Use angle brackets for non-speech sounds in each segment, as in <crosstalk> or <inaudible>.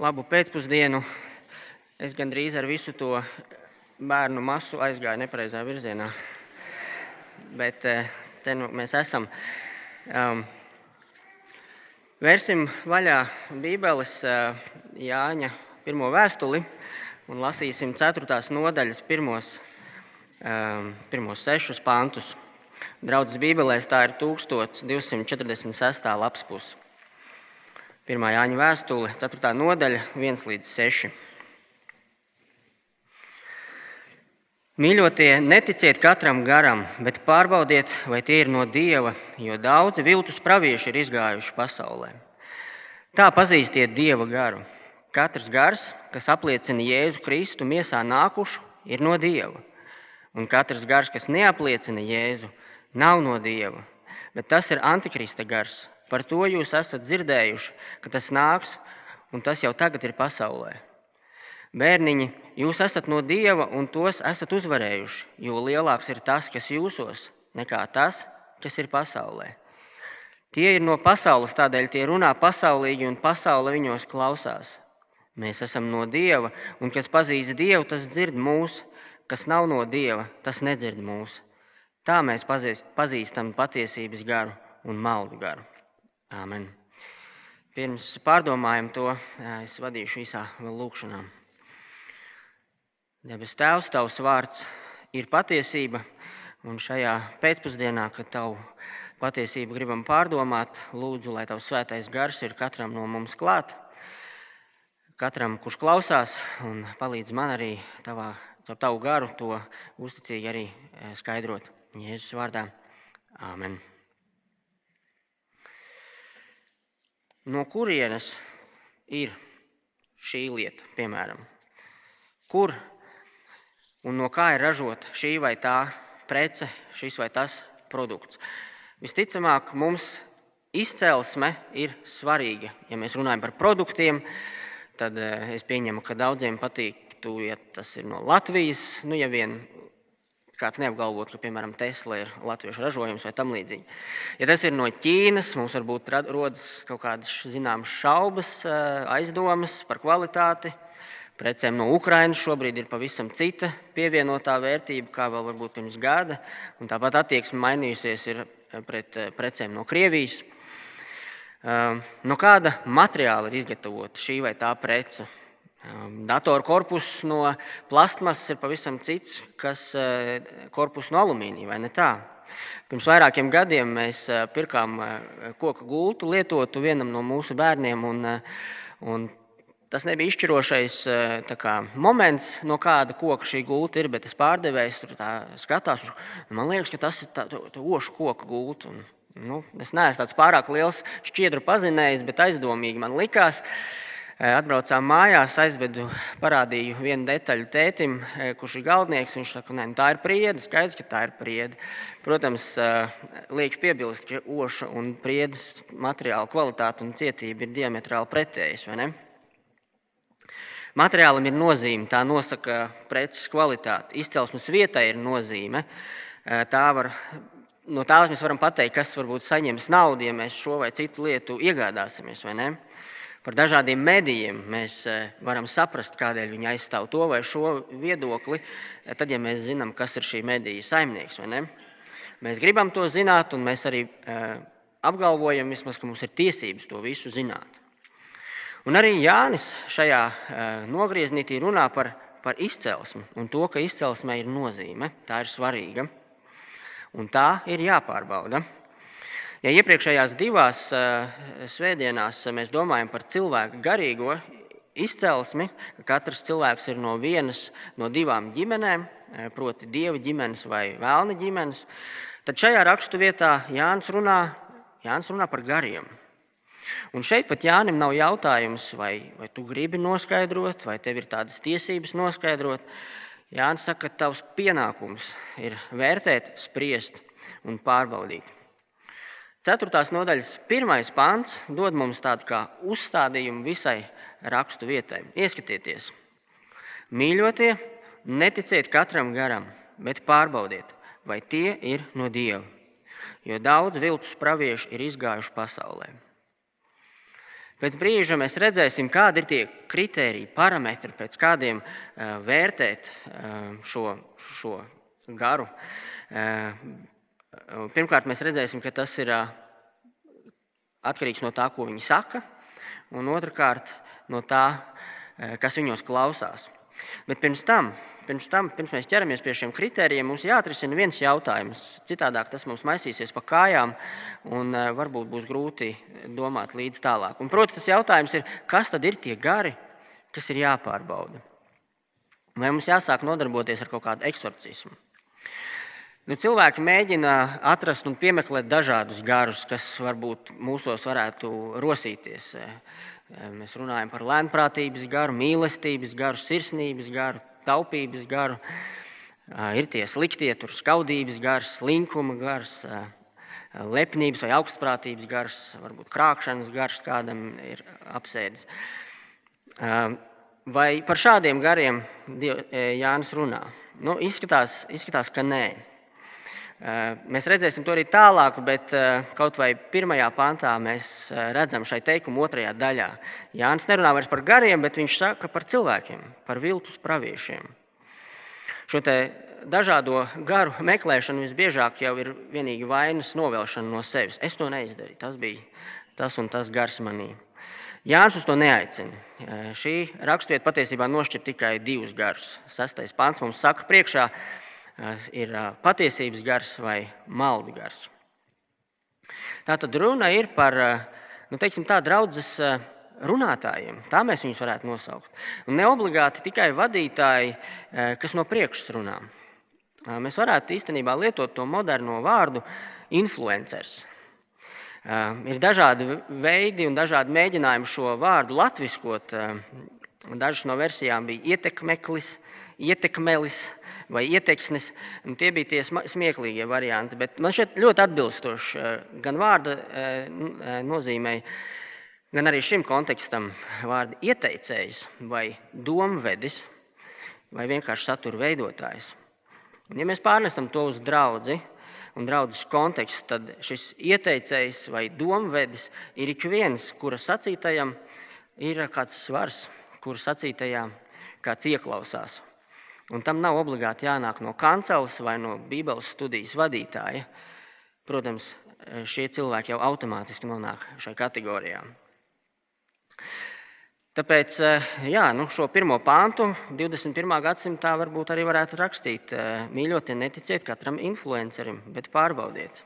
Labu pēcpusdienu. Es gandrīz ar visu to bērnu masu aizgāju nepareizā virzienā. Bet eh, te nu mēs esam. Um, vērsim vaļā Bībeles uh, Jāņa pirmo vēstuli un lasīsim 4. nodaļas pirmos, um, pirmos sešus pantus. Draudzes Bībelēs tā ir 1246. lapas puse. 1. Jāņa vēstule, 4. nodaļa, 1 līdz 6. Mīļotie, neticiet katram garam, bet pārbaudiet, vai tie ir no Dieva, jo daudzi viltus pravieši ir izgājuši pasaulē. Tā pazīstiet Dieva garu. Katrs gars, kas apliecina Jēzu Kristu miesā nākušu, ir no Dieva. Un katrs gars, kas neapliecina Jēzu, nav no Dieva, bet tas ir antikrista gars Par to jūs esat dzirdējuši, ka tas nāks, un tas jau tagad ir pasaulē. Bērniņi, jūs esat no Dieva un tos esat uzvarējuši, jo lielāks ir tas, kas jūsos, nekā tas, kas ir pasaulē. Tie ir no pasaules, tādēļ tie runā pasaulīgi, un pasaule viņos klausās. Mēs esam no Dieva, un kas pazīst Dievu, tas dzird mūs, kas nav no Dieva, tas nedzird mūs. Tā mēs pazīstam patiesības garu un maldu garu. Āmen. Pirms pārdomājam to, es vadīšu īsā lūkšanā. Debes Tēvs, Tavs vārds ir patiesība, un šajā pēcpusdienā, kad Tavu patiesību gribam pārdomāt, lūdzu, lai Tavs svētais gars ir katram no mums klāt, katram, kurš klausās, un palīdz man arī tavā, caur Tavu garu to uzticīgi arī skaidrot. Jēzus vārdā. Āmen. No kurienes ir šī lieta, piemēram, kur un no kā ir ražota šī vai tā prece, šis vai tas produkts. Visticamāk, mums izcelsme ir svarīga. Ja mēs runājam par produktiem, tad eh, es pieņemu, ka daudziem patīktu, ja tas ir no Latvijas, nu, ja vien kāds neapgalvot, ka, piemēram, Tesla ir latviešu ražojums vai tam līdzīgi. Ja tas ir no Ķīnas, mums varbūt rodas kaut kādas zināmas šaubas, eh, aizdomas par kvalitāti. Precēm no Ukrainas šobrīd ir pavisam cita pievienotā vērtība, kā vēl varbūt pirms gada. Un tāpat attieksme mainījusies ir pret eh, precēm no Krievijas. Eh, no kāda materiāla ir izgatavota šī vai tā prece? Ehm, Datora korpus no plastmasas ir pavisam cits, kas eh, korpus no alumīnija, vai ne tā? Pirms vairākiem gadiem mēs eh, pirkām eh, koku gultu lietotu vienam no mūsu bērniem. Un, un tas nebija izšķirošais kā, moments, no kāda koka šī gulta ir, bet tas pārdevējs tur skatās. Man liekas, ka tas ir tā, tā, tā ošu koka gulta. Un, nu, es neesmu tāds pārāk liels šķiedru pazinējis, bet aizdomīgi man likās. Uh, Atbraucām mājās, aizvedu, parādīju vienu detaļu tētim, kurš ir galdnieks. Viņš saka, ka nu tā ir priede, skaidrs, ka tā ir priede. Protams, liek piebilst, ka oša un priedes materiāla kvalitāte un cietība ir diametrāli pretējas. Materiālam ir nozīme, tā nosaka preces kvalitāti. Izcelsmes vietai ir nozīme. Tā var, no tās mēs varam pateikt, kas varbūt saņems naudu, ja mēs šo vai citu lietu iegādāsimies par dažādiem medijiem, mēs eh, varam saprast, kādēļ viņi aizstāv to vai šo viedokli, eh, tad, ja mēs zinām, kas ir šī mediju saimnieks. Mēs gribam to zināt, un mēs arī eh, apgalvojam, vismaz, ka mums ir tiesības to visu zināt. Un arī Jānis šajā nogrieznītī runā par, par izcelsmi un to, ka izcelsmē ir nozīme, tā ir svarīga un tā ir jāpārbauda. Ja iepriekšējās divās eh, svētdienās mēs domājam par cilvēku garīgo izcelsmi, ka katrs cilvēks ir no vienas no divām ģimenēm, eh, proti, dieva ģimenes vai vēlna ģimenes, tad šajā rakstu vietā Jānis runā, Jānis runā par gariem. Un šeit pat Jānim nav jautājums, vai, vai tu gribi noskaidrot, vai tev ir tādas tiesības noskaidrot. Jānis saka, ka tavs pienākums ir vērtēt, spriest un pārbaudīt. Ceturtās nodaļas pirmais pāns dod mums tādu kā uzstādījumu visai rakstu vietai. Ieskatieties, mīļotie, neticiet katram garam, bet pārbaudiet, vai tie ir no Dieva. Jo daudz viltus praviešu ir izgājuši pasaulē. Pēc brīža mēs redzēsim, kādi ir tie kriteriji, parametri, pēc kādiem uh, vērtēt uh, šo, šo garu. Pirmkārt, mēs redzēsim, ka tas ir atkarīgs no tā, ko viņi saka, un otrkārt, no tā, kas viņos klausās. Bet pirms tam pirms tam, pirms mēs ķeramies pie šiem kritērijiem, mums jāatrisina viens jautājums. Citādāk tas mums maisīsies pa kājām un varbūt būs grūti domāt līdz tālāk. Un, proti, tas jautājums ir, kas tad ir tie gari, kas ir jāpārbauda? Vai mums jāsāk nodarboties ar kaut kādu eksorcismu? Nu, cilvēki mēģina atrast un piemeklēt dažādus garus, kas varbūt mūsos varētu rosīties. Eh, mēs runājam par lēnprātības garu, mīlestības garu, sirsnības garu, taupības garu, ir tie sliktie, tur skaudības gars, slinkuma gars, lepnības vai augstprātības gars, varbūt krāpšanas gars kādam ir apsēdis. Vai par šādiem gariem Jānis runā? Nu, izskatās, izskatās, ka nē. Mēs redzēsim to arī tālāk, bet kaut vai pirmajā pantā mēs redzam šai teikuma otrajā daļā. Jānis nerunā vairs par gariem, bet viņš saka par cilvēkiem, par viltus praviešiem. Šo dažādo garu meklēšanu visbiežāk jau ir vienīgi vainas novelšana no sevis. Es to neizdarīju, tas bija tas un tas gars manī. Jānis uz to neaicina. Šī raksturvieta patiesībā nošķir tikai divus garus. Sastais pants mums saka, priekšā ir patiesības gars vai maldu gars. Tā tad runa ir par nu, teiksim, tā, draudzes runātājiem. Tā mēs viņus varētu nosaukt. Un ne obligāti tikai vadītāji, kas no priekšas runā. Mēs varētu īstenībā lietot to moderno vārdu influenceris. Ir dažādi veidi un dažādi mēģinājumi šo vārdu latviskot. Dažas no versijām bija ietekmeklis, ietekmelis, vai ieteiksmes. Tie bija tie smieklīgie varianti. Bet man šķiet ļoti atbilstoši eh, gan vārda eh, eh, nozīmei, gan arī šim kontekstam vārdi ieteicējs vai domvedis vai vienkārši satura veidotājs. Un, ja mēs pārnesam to uz draugu un draudzes kontekstu, tad šis ieteicējs vai domvedis ir ik viens, kura sacītajam ir kāds svars, kura sacītajā kāds ieklausās. Un tam nav obligāti jānāk no kanceles vai no Bībeles studijas vadītāja. Protams, šie cilvēki jau automātiski nonāk šajā kategorijā. Tāpēc jā, nu, šo pirmo pāntu 21. gadsimtā varbūt arī varētu rakstīt. Mīļotie, neticiet katram influencerim, bet pārbaudiet.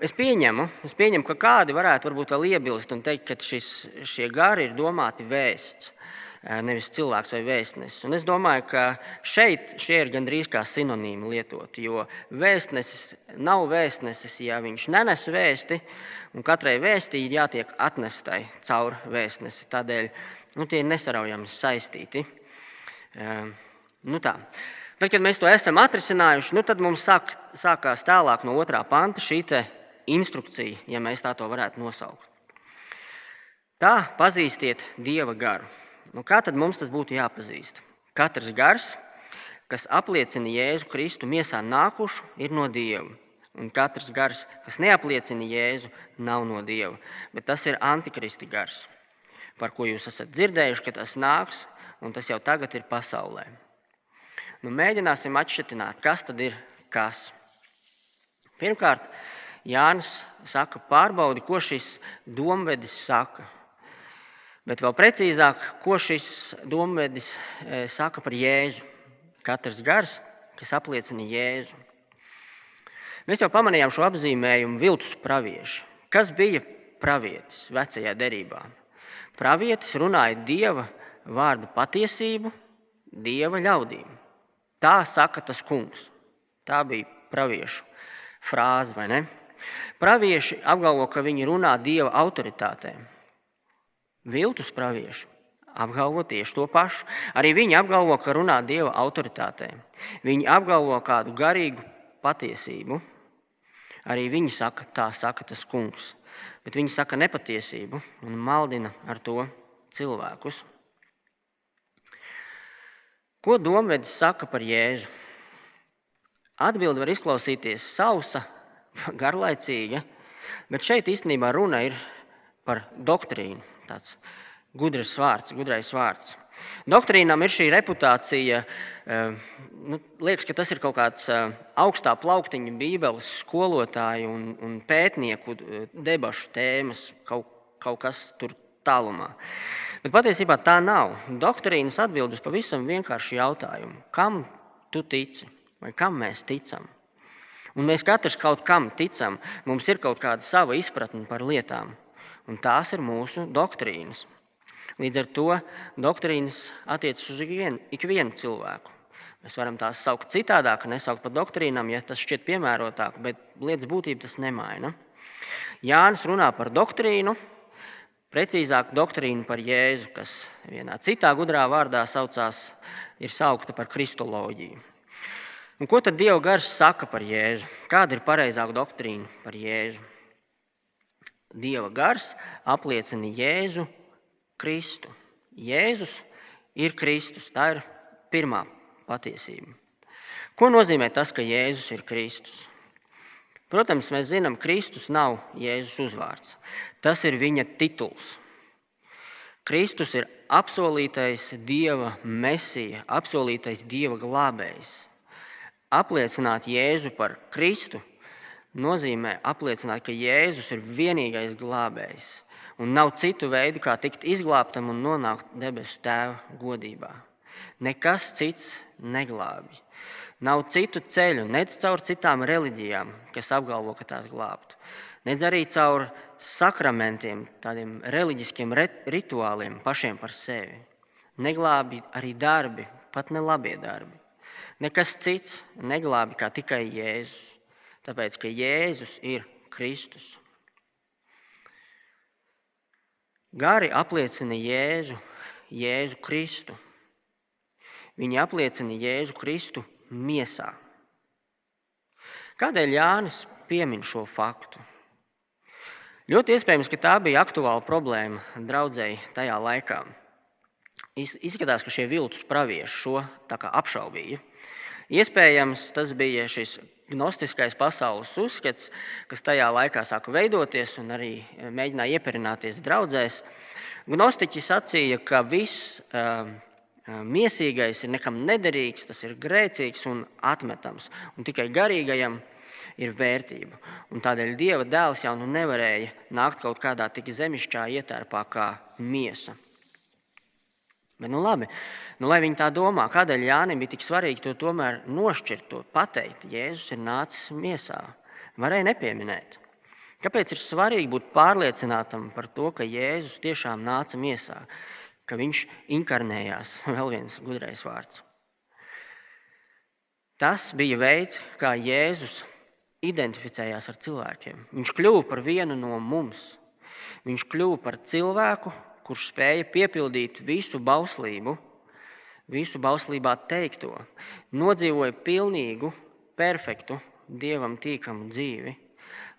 Es pieņemu, es pieņemu, ka kādi varētu varbūt vēl iebilst un teikt, ka šis, šie gari ir domāti vēsts nevis cilvēks vai vēstnesis. Un es domāju, ka šeit šie ir gandrīz kā sinonīmi lietot, jo vēstnesis nav vēstnesis, ja viņš nenes vēsti, un katrai vēstī ir jātiek atnestai caur vēstnesi. Tādēļ nu, tie ir nesaraujami saistīti. Nu tā. Tad, kad mēs to esam atrisinājuši, nu, tad mums sāk, sākās tālāk no otrā panta šī instrukcija, ja mēs tā to varētu nosaukt. Tā pazīstiet dieva garu. Nu, kā tad mums tas būtu jāpazīst? Katrs gars, kas apliecina Jēzu Kristu miesā nākušu, ir no Dieva. Un katrs gars, kas neapliecina Jēzu, nav no Dieva. Bet tas ir antikristi gars, par ko jūs esat dzirdējuši, ka tas nāks, un tas jau tagad ir pasaulē. Nu, mēģināsim atšķirt, kas tad ir kas. Pirmkārt, Jānis saka, pārbaudi, ko šis domvedis saka. Bet vēl precīzāk, ko šis domvedis e, saka par Jēzu. Katrs gars, kas apliecina Jēzu. Mēs jau pamanījām šo apzīmējumu viltus pravieši. Kas bija pravietis vecajā derībā? Pravietis runāja dieva vārdu patiesību, dieva ļaudīm. Tā saka tas kungs. Tā bija praviešu frāze, vai ne? Pravieši apgalvo, ka viņi runā dieva autoritātēm. Viltus pravieši apgalvo tieši to pašu. Arī viņi apgalvo, ka runā Dieva autoritātē. Viņi apgalvo kādu garīgu patiesību. Arī viņi saka, tā saka tas kungs. Bet viņi saka nepatiesību un maldina ar to cilvēkus. Ko domvedis saka par Jēzu? Atbilde var izklausīties sausa, <laughs> garlaicīga, bet šeit īstenībā runa ir par doktrīnu. Tāds gudrs vārds, gudrais vārds. Doktrīnām ir šī reputācija, eh, nu, liekas, ka tas ir kaut kāds eh, augstā plauktiņa, Bībeles skolotāju un, un pētnieku eh, debašu tēmas, kaut, kaut kas tur tālumā. Bet patiesībā tā nav. Doktrīnas atbild uz pavisam vienkāršu jautājumu. Kam tu tici vai kam mēs ticam? Un mēs katrs kaut kam ticam. Mums ir kaut kāda sava izpratne par lietām, un tās ir mūsu doktrīnas. Līdz ar to doktrīnas attiecas uz ikvienu, ikvienu cilvēku. Mēs varam tās saukt citādāk, nesaukt par doktrīnām, ja tas šķiet piemērotāk, bet lietas būtība tas nemaina. Jānis runā par doktrīnu, precīzāk doktrīnu par Jēzu, kas vienā citā gudrā vārdā saucās, ir saukta par kristoloģiju. Un ko tad Dieva gars saka par Jēzu? Kāda ir pareizāka doktrīna par Jēzu? Dieva gars apliecina Jēzu Kristu. Jēzus ir Kristus. Tā ir pirmā patiesība. Ko nozīmē tas, ka Jēzus ir Kristus? Protams, mēs zinām, ka Kristus nav Jēzus uzvārds. Tas ir viņa tituls. Kristus ir apsolītais Dieva mesija, apsolītais Dieva glābējs. Apliecināt Jēzu par Kristu nozīmē apliecināt, ka Jēzus ir vienīgais glābējs un nav citu veidu, kā tikt izglābtam un nonākt debesu tēva godībā. Nekas cits neglābj. Nav citu ceļu, nec caur citām reliģijām, kas apgalvo, ka tās glābtu, nec arī caur sakramentiem, tādiem reliģiskiem rituāliem pašiem par sevi. Neglābj arī darbi, pat ne labie darbi. Nekas cits neglābj kā tikai Jēzus, tāpēc ka Jēzus ir Kristus. Gari apliecina Jēzu, Jēzu Kristu. Viņi apliecina Jēzu Kristu miesā. Kādēļ Jānis piemin šo faktu? Ļoti iespējams, ka tā bija aktuāla problēma draudzēji tajā laikā. Izskatās, ka šie viltus pravieši šo apšaubīja. Iespējams, tas bija šis gnostiskais pasaules uzskats, kas tajā laikā sāka veidoties un arī eh, mēģināja ieperināties draudzēs. Gnostiķi sacīja, ka viss uh, miesīgais ir nekam nederīgs, tas ir grēcīgs un atmetams, un tikai garīgajam ir vērtība. Un tādēļ Dieva dēls jau nu nevarēja nākt kaut kādā tik zemišķā ietērpā kā miesa. Bet, nu, labi, nu, lai viņi tā domā, kādēļ Jānis bija tik svarīgi to tomēr nošķirt, to pateikt, Jēzus ir nācis miesā. Varēja nepieminēt. Kāpēc ir svarīgi būt pārliecinātam par to, ka Jēzus tiešām nāca miesā, ka viņš inkarnējās? <laughs> Vēl viens gudrais vārds. Tas bija veids, kā Jēzus identificējās ar cilvēkiem. Viņš kļuva par vienu no mums. Viņš kļuva par cilvēku, kurš spēja piepildīt visu bauslību, visu bauslībā teikto, nodzīvoja pilnīgu, perfektu, dievam tīkamu dzīvi,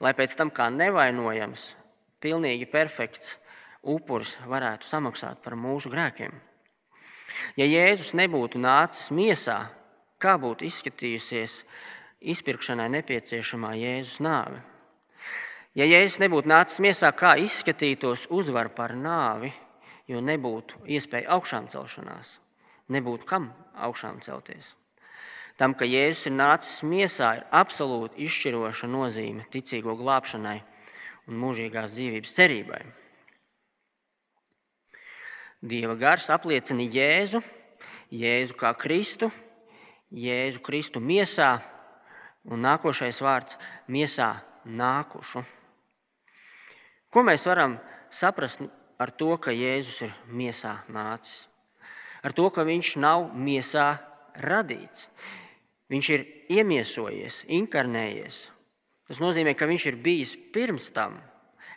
lai pēc tam kā nevainojams, pilnīgi perfekts upuris varētu samaksāt par mūsu grēkiem. Ja Jēzus nebūtu nācis miesā, kā būtu izskatījusies izpirkšanai nepieciešamā Jēzus nāve? Ja Jēzus nebūtu nācis miesā, kā izskatītos uzvar par nāvi, jo nebūtu iespēja augšām celšanās, nebūtu kam augšām celties. Tam, ka Jēzus ir nācis miesā, ir absolūti izšķiroša nozīme ticīgo glābšanai un mūžīgās dzīvības cerībai. Dieva gars apliecina Jēzu, Jēzu kā Kristu, Jēzu Kristu miesā, un nākošais vārds - miesā nākušu. Ko mēs varam saprast ar to, ka Jēzus ir miesā nācis? Ar to, ka viņš nav miesā radīts. Viņš ir iemiesojies, inkarnējies. Tas nozīmē, ka viņš ir bijis pirms tam,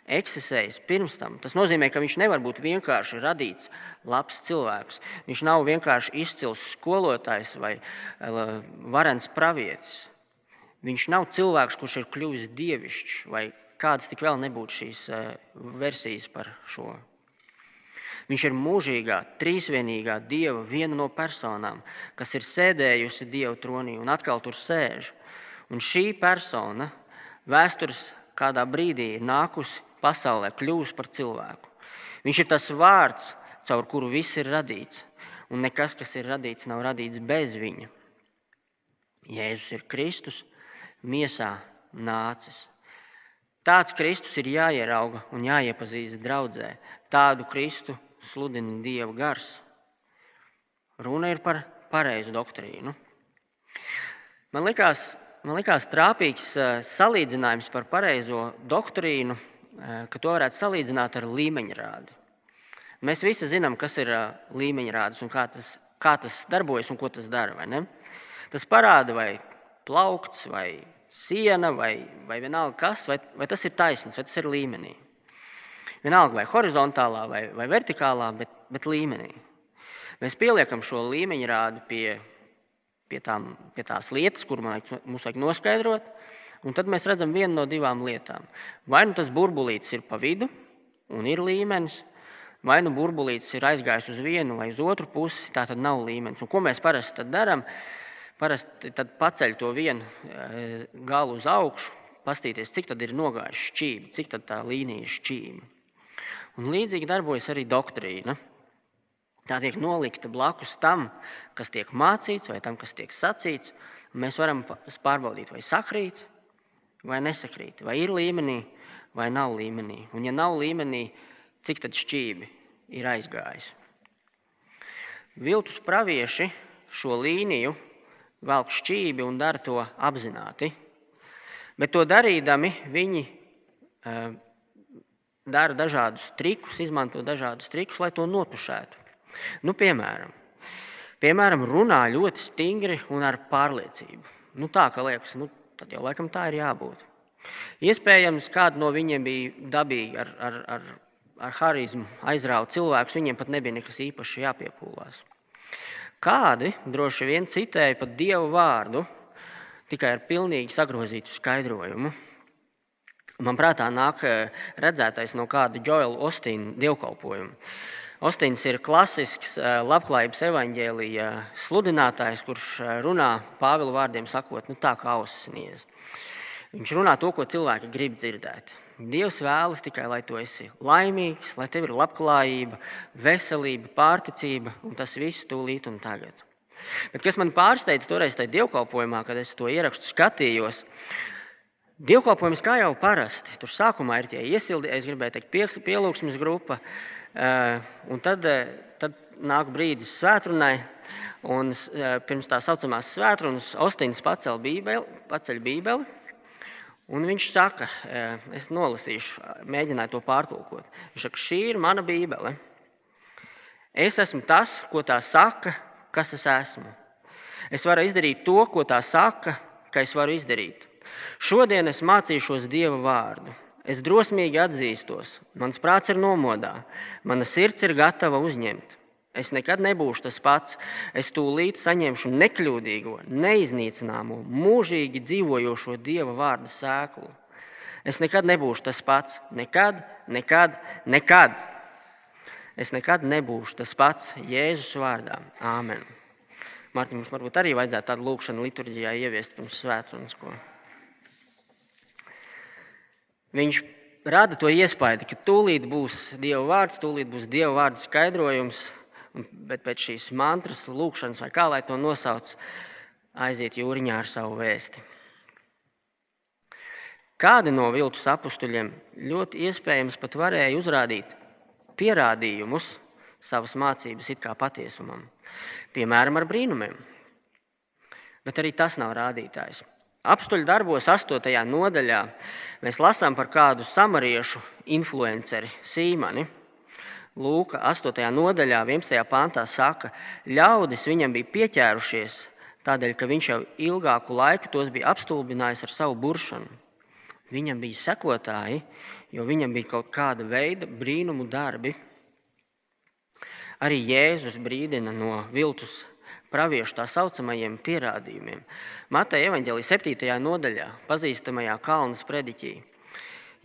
eksistējis pirms tam. Tas nozīmē, ka viņš nevar būt vienkārši radīts, labs cilvēks. Viņš nav vienkārši izcils skolotājs vai varens pravietis. Viņš nav cilvēks, kurš ir kļuvis dievišķs vai kādas tik vēl nebūtu šīs versijas par šo. Viņš ir mūžīgā, trīsvienīgā Dieva viena no personām, kas ir sēdējusi Dieva tronī un atkal tur sēž. Un šī persona vēstures kādā brīdī ir nākusi pasaulē, kļūst par cilvēku. Viņš ir tas vārds, caur kuru viss ir radīts, un nekas, kas ir radīts, nav radīts bez viņa. Jēzus ir Kristus, miesā nācis. Tāds Kristus ir jāierauga un jāiepazīst draudzē. Tādu Kristu sludina Dieva gars. Runa ir par pareizu doktrīnu. Man likās, man likās trāpīgs eh, salīdzinājums par pareizo doktrīnu, eh, ka to varētu salīdzināt ar līmeņrādi. Mēs visi zinām, kas ir eh, līmeņrādis un kā tas, kā tas darbojas un ko tas dara. Tas parāda, vai plaukts, vai siena, vai, vai vienalga kas, vai, vai tas ir taisnīgs, vai tas ir līmenī. Vienalga, vai horizontālā, vai, vai vertikālā, bet, bet līmenī. Mēs pieliekam šo līmeņa rādu pie, pie, tām, pie tās lietas, kur mums vajag noskaidrot, un tad mēs redzam vienu no divām lietām. Vai nu tas burbulītis ir pa vidu un ir līmenis, vai nu burbulītis ir aizgājis uz vienu vai uz otru pusi, tā tad nav līmenis. Un ko mēs parasti darām? Parasti paceļ to vienu eh, galu uz augšu, paskatīties, cik tad ir nogājis šķīvi, cik tā līnija ir šķīva. Un līdzīgi darbojas arī doktrīna. Tā tiek nolikta blakus tam, kas tiek mācīts, vai tam, kas tiek sacīts. Mēs varam pārbaudīt, vai sakrīt, vai nesakrīt, vai ir līmenī, vai nav līmenī. Un, ja nav līmenī, cik tad šķīvi ir aizgājis. Viltus pravieši šo līniju velk šķīvi un dara to apzināti. Bet to darīdami viņi uh, dara dažādus trikus, izmanto dažādus trikus, lai to notušētu. Nu, piemēram, piemēram, runā ļoti stingri un ar pārliecību. Nu, tā kā liekas, nu, tad jau laikam tā ir jābūt. Iespējams, kāda no viņiem bija dabīga ar, ar, ar, ar harizmu, aizrauga cilvēkus, viņiem pat nebija nekas īpaši jāpiepūlās. Kādi droši vien citēja pat dievu vārdu, tikai ar pilnīgi sagrozītu skaidrojumu. Man prātā nāk eh, redzētais no kāda Joela Ostīna dievkalpojuma. Ostīns ir klasisks eh, labklājības evaņģēlīja sludinātājs, kurš eh, runā Pāvila vārdiem sakot, nu tā kā ausis niez. Viņš runā to, ko cilvēki grib dzirdēt. Dievs vēlas tikai, lai tu esi laimīgs, lai tev ir labklājība, veselība, pārticība un tas viss tūlīt un tagad. Bet kas man pārsteidza toreiz tajā dievkalpojumā, kad es to ierakstu skatījos, dievkalpojums kā jau parasti. Tur sākumā ir tie iesildi, es gribēju teikt, pielūgsmes grupa, eh, un tad, eh, tad nāk brīdis svētrunai. Un eh, pirms tā saucamās svētdienas Ostins paceļ bībeli, paceļ bībeli Un viņš saka, es nolasīšu, mēģināju to pārtulkot. Viņš saka, šī ir mana bībele. Es esmu tas, ko tā saka, kas es esmu. Es varu izdarīt to, ko tā saka, ka es varu izdarīt. Šodien es mācīšos Dieva vārdu. Es drosmīgi atzīstos, mans prāts ir nomodā, mana sirds ir gatava uzņemt. Es nekad nebūšu tas pats. Es tūlīt saņemšu nekļūdīgo, neiznīcināmo, mūžīgi dzīvojošo dieva vārdu sēklu. Es nekad nebūšu tas pats. Nekad, nekad, nekad. Es nekad nebūšu tas pats Jēzus vārdā. Āmen. Mārtiņ, mums varbūt arī vajadzētu tādu lūkšanu liturģijā ieviest pirms svētdienas. Viņš rada to iespēju, ka tūlīt būs Dieva vārds, tūlīt būs Dieva vārda skaidrojums bet pēc šīs mantras, lūkšanas, vai kā lai to nosauc, aiziet jūriņā ar savu vēsti. Kādi no viltus apstuļiem ļoti iespējams pat varēja uzrādīt pierādījumus savas mācības it kā patiesumam, piemēram, ar brīnumiem. Bet arī tas nav rādītājs. Apstuļu darbos, 8. nodaļā, mēs lasām par kādu samariešu influenceri Sīmani Lūka 8. nodaļā, 11. pāntā saka, ļaudis viņam bija pieķērušies tādēļ, ka viņš jau ilgāku laiku tos bija apstulbinājis ar savu buršanu. Viņam bija sekotāji, jo viņam bija kaut kāda veida brīnumu darbi. Arī Jēzus brīdina no viltus praviešu tā saucamajiem pierādījumiem. Mateja evanģēlijas 7. nodaļā, pazīstamajā kalnas prediķī,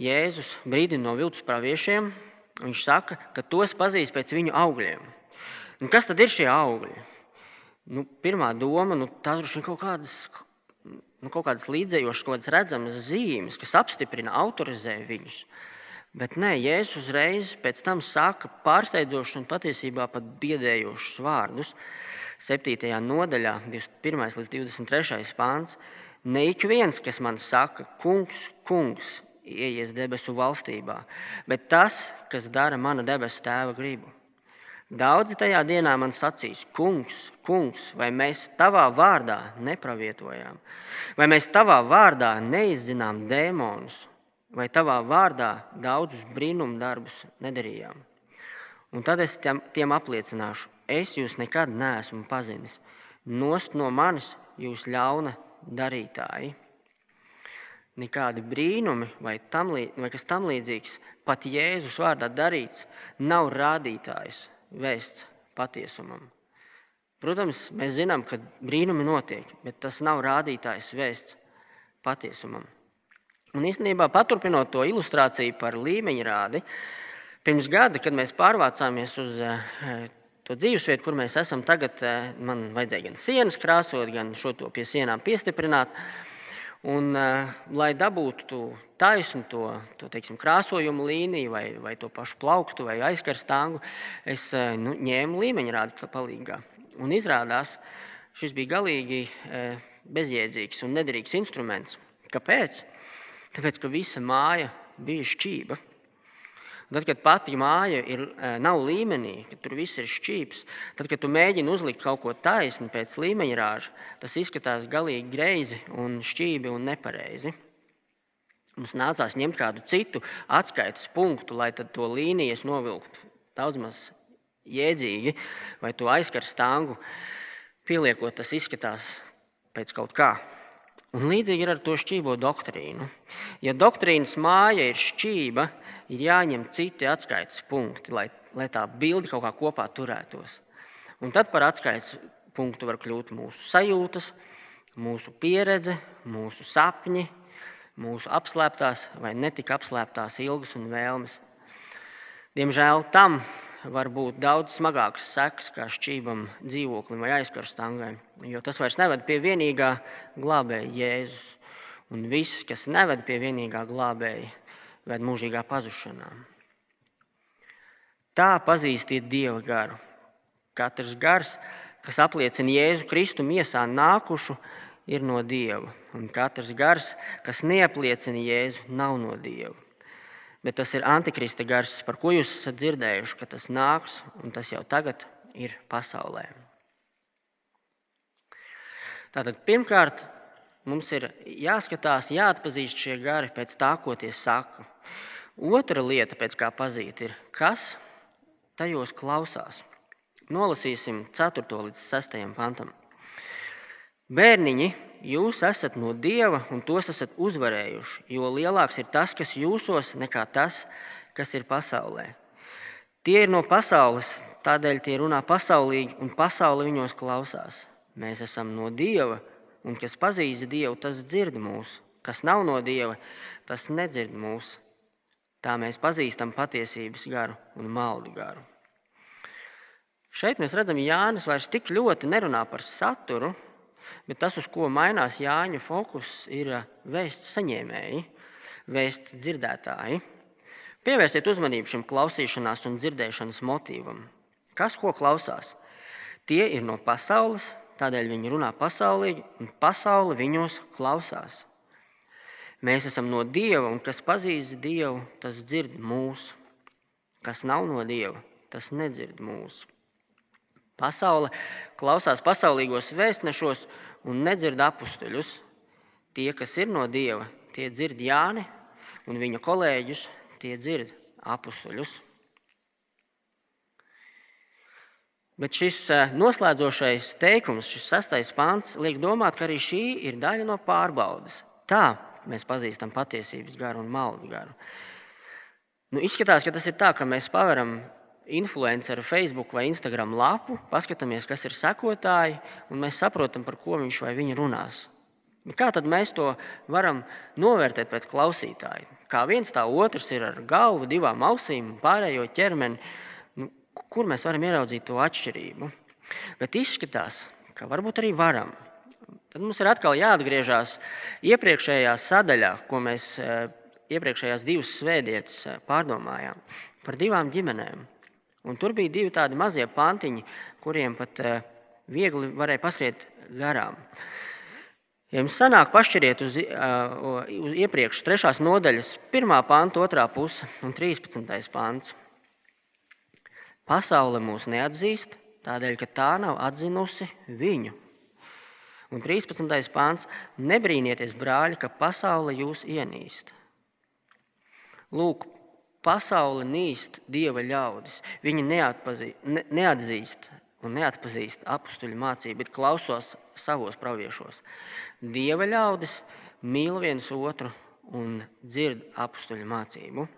Jēzus brīdina no viltus praviešiem, Viņš saka, ka tos pazīst pēc viņu augļiem. Un kas tad ir šie augļi? Nu, pirmā doma, nu, tas droši vien kaut kādas nu, kaut kādas līdzējošas, kaut kādas redzamas zīmes, kas apstiprina, autorizē viņus. Bet nē, Jēzus uzreiz pēc tam saka pārsteidzošus un patiesībā pat biedējošus vārdus. 7. nodaļā, 21. līdz 23. pāns. Ne ik viens, kas man saka, kungs, kungs, ieies debesu valstībā, bet tas, kas dara mana debesu tēva gribu. Daudzi tajā dienā man sacīs, kungs, kungs, vai mēs tavā vārdā nepravietojām, vai mēs tavā vārdā neizzinām dēmonus, vai tavā vārdā daudzus brīnumu darbus nedarījām. Un tad es tiem apliecināšu, es jūs nekad neesmu pazinis. Nost no manis jūs ļauna darītāji. Nekādi brīnumi vai, tam, vai kas tam līdzīgs, pat Jēzus vārdā darīts, nav rādītājs vēsts patiesumam. Protams, mēs zinām, ka brīnumi notiek, bet tas nav rādītājs vēsts patiesumam. Un īstenībā, paturpinot to ilustrāciju par līmeņa rādi, pirms gada, kad mēs pārvācāmies uz eh, to dzīvesvietu, kur mēs esam tagad, eh, man vajadzēja gan sienas krāsot, gan šo to pie sienām piestiprināt. Un, uh, lai dabūtu taisnu to, to teiksim, krāsojumu līniju, vai, vai to pašu plauktu, vai aizkarstāngu, es uh, nu, ņēmu līmeņa rādu palīdzīgā. Un izrādās, šis bija galīgi uh, bezjēdzīgs un nederīgs instruments. Kāpēc? Tāpēc, ka visa māja bija šķība. Tad, kad pati māja ir, e, nav līmenī, kad tur viss ir šķīps, tad, kad tu mēģini uzlikt kaut ko taisnu pēc līmeņa rāža, tas izskatās galīgi greizi un šķībi un nepareizi. Mums nācās ņemt kādu citu atskaites punktu, lai to līnijas novilktu daudz maz jēdzīgi, vai to aizkars stāngu pieliekot, tas izskatās pēc kaut kā. Un līdzīgi ir ar to šķībo doktrīnu. Ja doktrīnas māja ir šķība, ir jāņem citi atskaites punkti, lai, lai tā bilde kaut kā kopā turētos. Un tad par atskaites punktu var kļūt mūsu sajūtas, mūsu pieredze, mūsu sapņi, mūsu apslēptās vai netika apslēptās ilgas un vēlmes. Diemžēl tam var būt daudz smagākas sekas kā šķībam, dzīvoklim vai aizkarstangai, jo tas vairs neved pie vienīgā glābēja Jēzus. Un viss, kas neved pie vienīgā glābēja, ved mūžīgā pazušanā. Tā pazīstiet Dieva garu. Katrs gars, kas apliecina Jēzu Kristu miesā nākušu, ir no Dieva. Un katrs gars, kas neapliecina Jēzu, nav no Dieva. Bet tas ir antikrista gars, par ko jūs esat dzirdējuši, ka tas nāks un tas jau tagad ir pasaulē. Tātad pirmkārt, mums ir jāskatās, jāatpazīst šie gari pēc tā, ko tie saka. Otra lieta, pēc kā pazīt, ir, kas tajos klausās. Nolasīsim 4. līdz 6. pantam. Bērniņi, jūs esat no dieva un tos esat uzvarējuši, jo lielāks ir tas, kas jūsos, nekā tas, kas ir pasaulē. Tie ir no pasaules, tādēļ tie runā pasaulīgi, un pasaule viņos klausās. Mēs esam no dieva, un kas pazīst dievu, tas dzird mūsu. Kas nav no dieva, tas nedzird mūsu. Tā mēs pazīstam patiesības garu un maldu garu. Šeit mēs redzam, ka Jānis vairs tik ļoti nerunā par saturu, bet tas, uz ko mainās Jāņa fokus, ir vēsts saņēmēji, vēsts dzirdētāji. Pievērsiet uzmanību šim klausīšanās un dzirdēšanas motīvam. Kas ko klausās? Tie ir no pasaules, tādēļ viņi runā pasaulīgi, un pasaule viņos klausās. Mēs esam no Dieva, un kas pazīst Dievu, tas dzird mūsu. Kas nav no Dieva, tas nedzird mūsu. Pasaule klausās pasaulīgos vēstnešos un nedzird apstuļus. Tie, kas ir no Dieva, tie dzird Jāni, un viņa kolēģus tie dzird apstuļus. Bet šis eh, noslēdzošais teikums, šis sastais pāns, liek domāt, ka arī šī ir daļa no pārbaudas. Tā mēs pazīstam patiesības garu un maldu garu. Nu, izskatās, ka tas ir tā, ka mēs paveram influenceru Facebook vai Instagram lapu, paskatāmies, kas ir sekotāji, un mēs saprotam, par ko viņš vai viņa runās. Nu, kā tad mēs to varam novērtēt pēc klausītāja? Kā viens tā otrs ir ar galvu, divām ausīm, pārējo ķermeni, kur mēs varam ieraudzīt to atšķirību? Bet izskatās, ka varbūt arī varam. tad mums ir atkal jāatgriežas iepriekšējā sadaļā, ko mēs iepriekšējās divas svētdienas pārdomājām par divām ģimenēm. Un tur bija divi tādi mazie pantiņi, kuriem pat viegli varēja paskriet garām. Ja jums sanāk pašķiriet uz, uz iepriekš trešās nodaļas, pirmā panta, otrā puse un 13. pants. Pasaule mūs neatzīst, tādēļ, ka tā nav atzinusi viņu. Un 13. pāns - nebrīnieties, brāļi, ka pasaule jūs ienīst. Lūk, pasaule nīst dieva ļaudis. Viņi neatpazī, ne, neatzīst un neatpazīst apstuļu mācību, bet klausās savos praviešos. Dieva ļaudis mīl viens otru un dzird apstuļu mācību.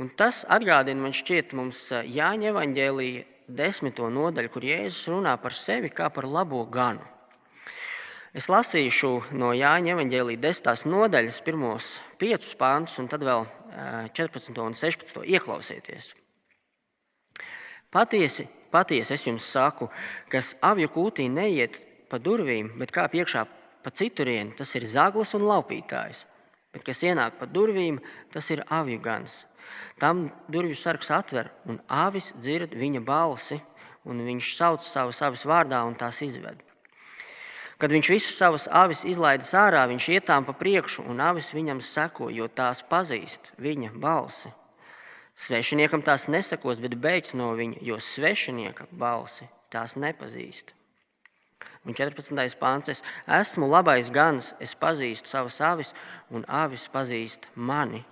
Un tas atgādina man šķiet mums Jāņa evaņģēlīja desmito nodaļu, kur Jēzus runā par sevi kā par labo ganu. Es lasīšu no Jāņa evaņģēlīja desmitās nodaļas pirmos piecus pāntus, un tad vēl 14 un 16 ieklausieties. Patiesi, patiesi es jums saku, kas avju kūtī neiet pa durvīm, bet kā piekšā pa citurienu, tas ir zaglis un laupītājs. Bet kas ienāk pa durvīm, tas ir avju gans. Tam durvju sargs atver, un avis dzird viņa balsi, un viņš sauc savus avis vārdā un tās izved. Kad viņš visas savas avis izlaidis ārā, viņš iet tām pa priekšu, un avis viņam seko, jo tās pazīst viņa balsi. Svešiniekam tās nesakos, bet beidz no viņa, jo svešinieka balsi tās nepazīst. Un 14. pāns. Es esmu labais gans, es pazīstu savas avis, un avis pazīst mani.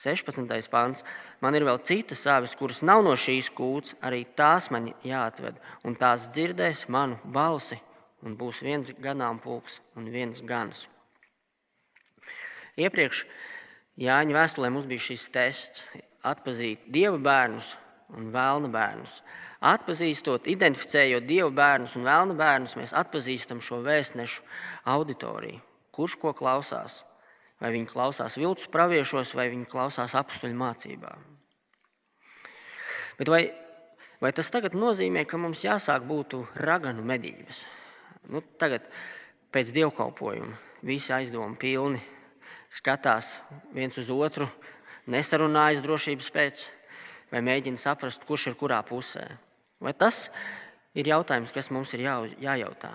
16. pāns. Man ir vēl citas avis, kuras nav no šīs kūts, arī tās man jāatved, un tās dzirdēs manu balsi, un būs viens ganāmpulks un viens gans. Iepriekš Jāņa vēstulē mums bija šis tests - atpazīt dieva bērnus un vēlna bērnus. Atpazīstot, identificējot dieva bērnus un vēlna bērnus, mēs atpazīstam šo vēstnešu auditoriju. Kurš ko klausās? Vai viņi klausās viltus praviešos, vai viņi klausās apstuļu mācībā? Bet vai, vai tas tagad nozīmē, ka mums jāsāk būt raganu medības? Nu, tagad pēc dievkalpojuma visi aizdomu pilni skatās viens uz otru, nesarunājas drošības pēc, vai mēģina saprast, kurš ir kurā pusē. Vai tas ir jautājums, kas mums ir jā, jājautā?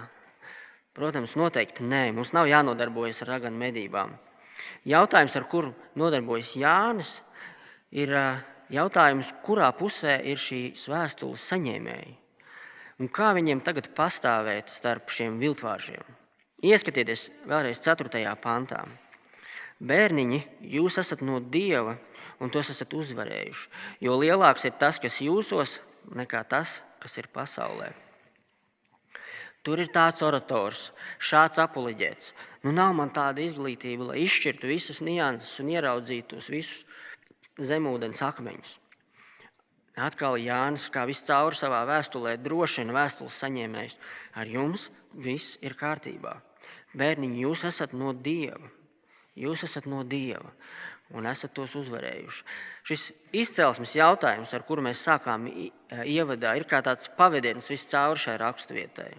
Protams, noteikti nē, mums nav jānodarbojas ar raganu medībām. Jautājums, ar kuru nodarbojas Jānis, ir jautājums, kurā pusē ir šīs vēstules saņēmēji un kā viņiem tagad pastāvēt starp šiem viltvāržiem. Ieskatieties vēlreiz 4. pantā. Bērniņi, jūs esat no Dieva un tos esat uzvarējuši, jo lielāks ir tas, kas jūsos, nekā tas, kas ir pasaulē. Tur ir tāds orators, šāds apuliģēts. Nu, nav man tāda izglītība, lai izšķirtu visas nianses un ieraudzītu tos visus zemūdens akmeņus. Atkal Jānis, kā viscaur savā vēstulē, drošina vēstules saņēmējus. Ar jums viss ir kārtībā. Bērniņi, jūs esat no Dieva. Jūs esat no Dieva un esat tos uzvarējuši. Šis izcelsmes jautājums, ar kuru mēs sākām ievadā, ir kā tāds pavadiens viscaur šai raksturvietai.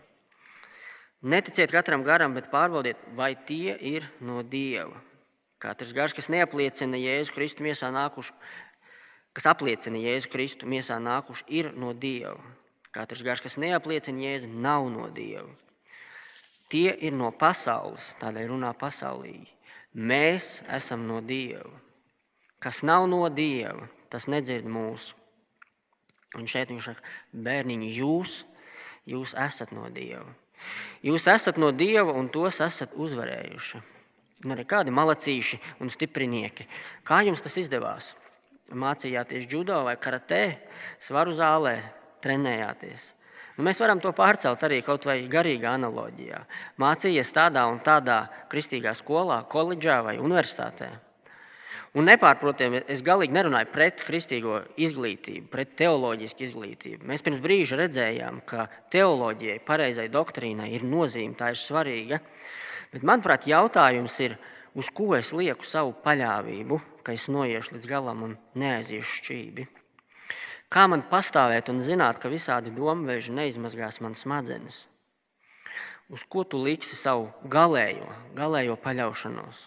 Neticiet katram garam, bet pārbaudiet, vai tie ir no Dieva. Katrs gars, kas neapliecina Jēzu Kristu miesā nākušu, kas apliecina Jēzu Kristu miesā nākuši, ir no Dieva. Katrs gars, kas neapliecina Jēzu, nav no Dieva. Tie ir no pasaules, tādēļ runā pasaulīgi. Mēs esam no Dieva. Kas nav no Dieva, tas nedzird mūsu. Un šeit viņš saka, bērniņi, jūs, jūs esat no Dieva. Jūs esat no Dieva un tos esat uzvarējuši. Un arī kādi malacīši un stiprinieki. Kā jums tas izdevās? Mācījāties judo vai karatē, svaru zālē, trenējāties. Nu, mēs varam to pārcelt arī kaut vai garīgā analoģijā. Mācījies tādā un tādā kristīgā skolā, koledžā vai universitātē. Un nepārprotami, es galīgi nerunāju pret kristīgo izglītību, pret teoloģisku izglītību. Mēs pirms brīža redzējām, ka teoloģijai, pareizai doktrīnai ir nozīme, tā ir svarīga. Bet, manuprāt, jautājums ir, uz ko es lieku savu paļāvību, ka es noiešu līdz galam un neaiziešu šķīvi. Kā man pastāvēt un zināt, ka visādi domvēži neizmazgās manas smadzenes? uz ko tu liksi savu galējo, galējo paļaušanos?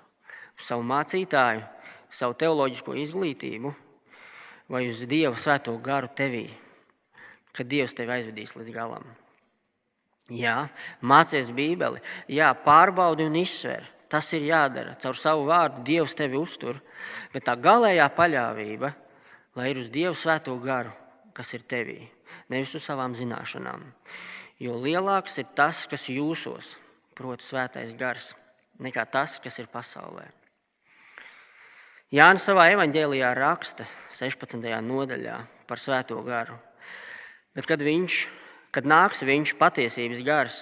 Uz savu mācītāju, savu teoloģisko izglītību vai uz Dieva svēto garu tevī, kad Dievs tevi aizvedīs līdz galam. Jā, mācies Bībeli, jā, pārbaudi un izsver. Tas ir jādara. Caur savu vārdu Dievs tevi uztur, bet tā galējā paļāvība, lai ir uz Dieva svēto garu, kas ir tevī, nevis uz savām zināšanām. Jo lielāks ir tas, kas jūsos, proti, svētais gars, nekā tas, kas ir pasaulē. Jānis savā evanģēlijā raksta 16. nodaļā par svēto garu. Bet kad, viņš, kad nāks viņš patiesības gars,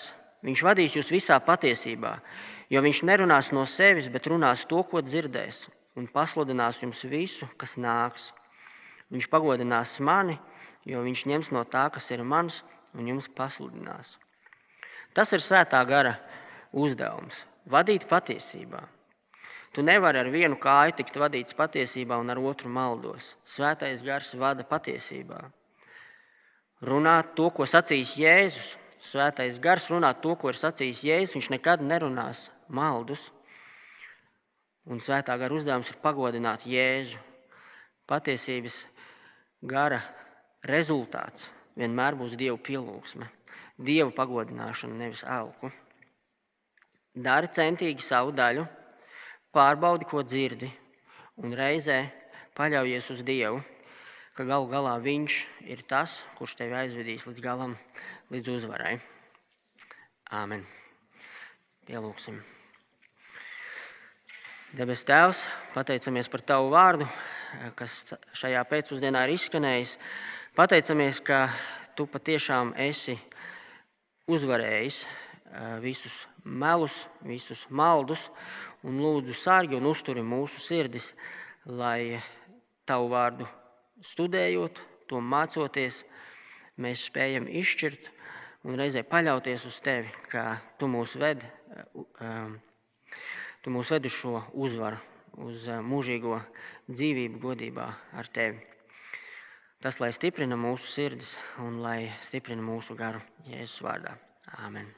viņš vadīs jūs visā patiesībā, jo viņš nerunās no sevis, bet runās to, ko dzirdēs, un pasludinās jums visu, kas nāks. Viņš pagodinās mani, jo viņš ņems no tā, kas ir mans, un jums pasludinās. Tas ir svētā gara uzdevums - vadīt patiesībā. Tu nevari ar vienu kāju tikt vadīts patiesībā un ar otru maldos. Svētais gars vada patiesībā. Runāt to, ko sacīs Jēzus. Svētais gars runā to, ko ir sacījis Jēzus. Viņš nekad nerunās maldus. Un svētā gara uzdevums ir pagodināt Jēzu. Patiesības gara rezultāts vienmēr būs Dieva pielūgsme, Dieva pagodināšana, nevis elku. Dari centīgi savu daļu, pārbaudi, ko dzirdi, un reizē paļaujies uz Dievu, ka galu galā Viņš ir tas, kurš tevi aizvedīs līdz galam, līdz uzvarai. Āmen. Pielūgsim. Debes Tēvs, pateicamies par Tavu vārdu, kas šajā pēcpusdienā ir izskanējis. Pateicamies, ka Tu patiešām esi uzvarējis visus melus, visus maldus, un lūdzu sārgi un uzturi mūsu sirdis, lai tavu vārdu studējot, to mācoties, mēs spējam izšķirt un reizē paļauties uz tevi, ka tu mūs ved, um, tu mūs ved uz šo uzvaru, uz uh, mūžīgo dzīvību godībā ar tevi. Tas, lai stiprina mūsu sirdis un lai stiprina mūsu garu Jēzus vārdā. Āmen!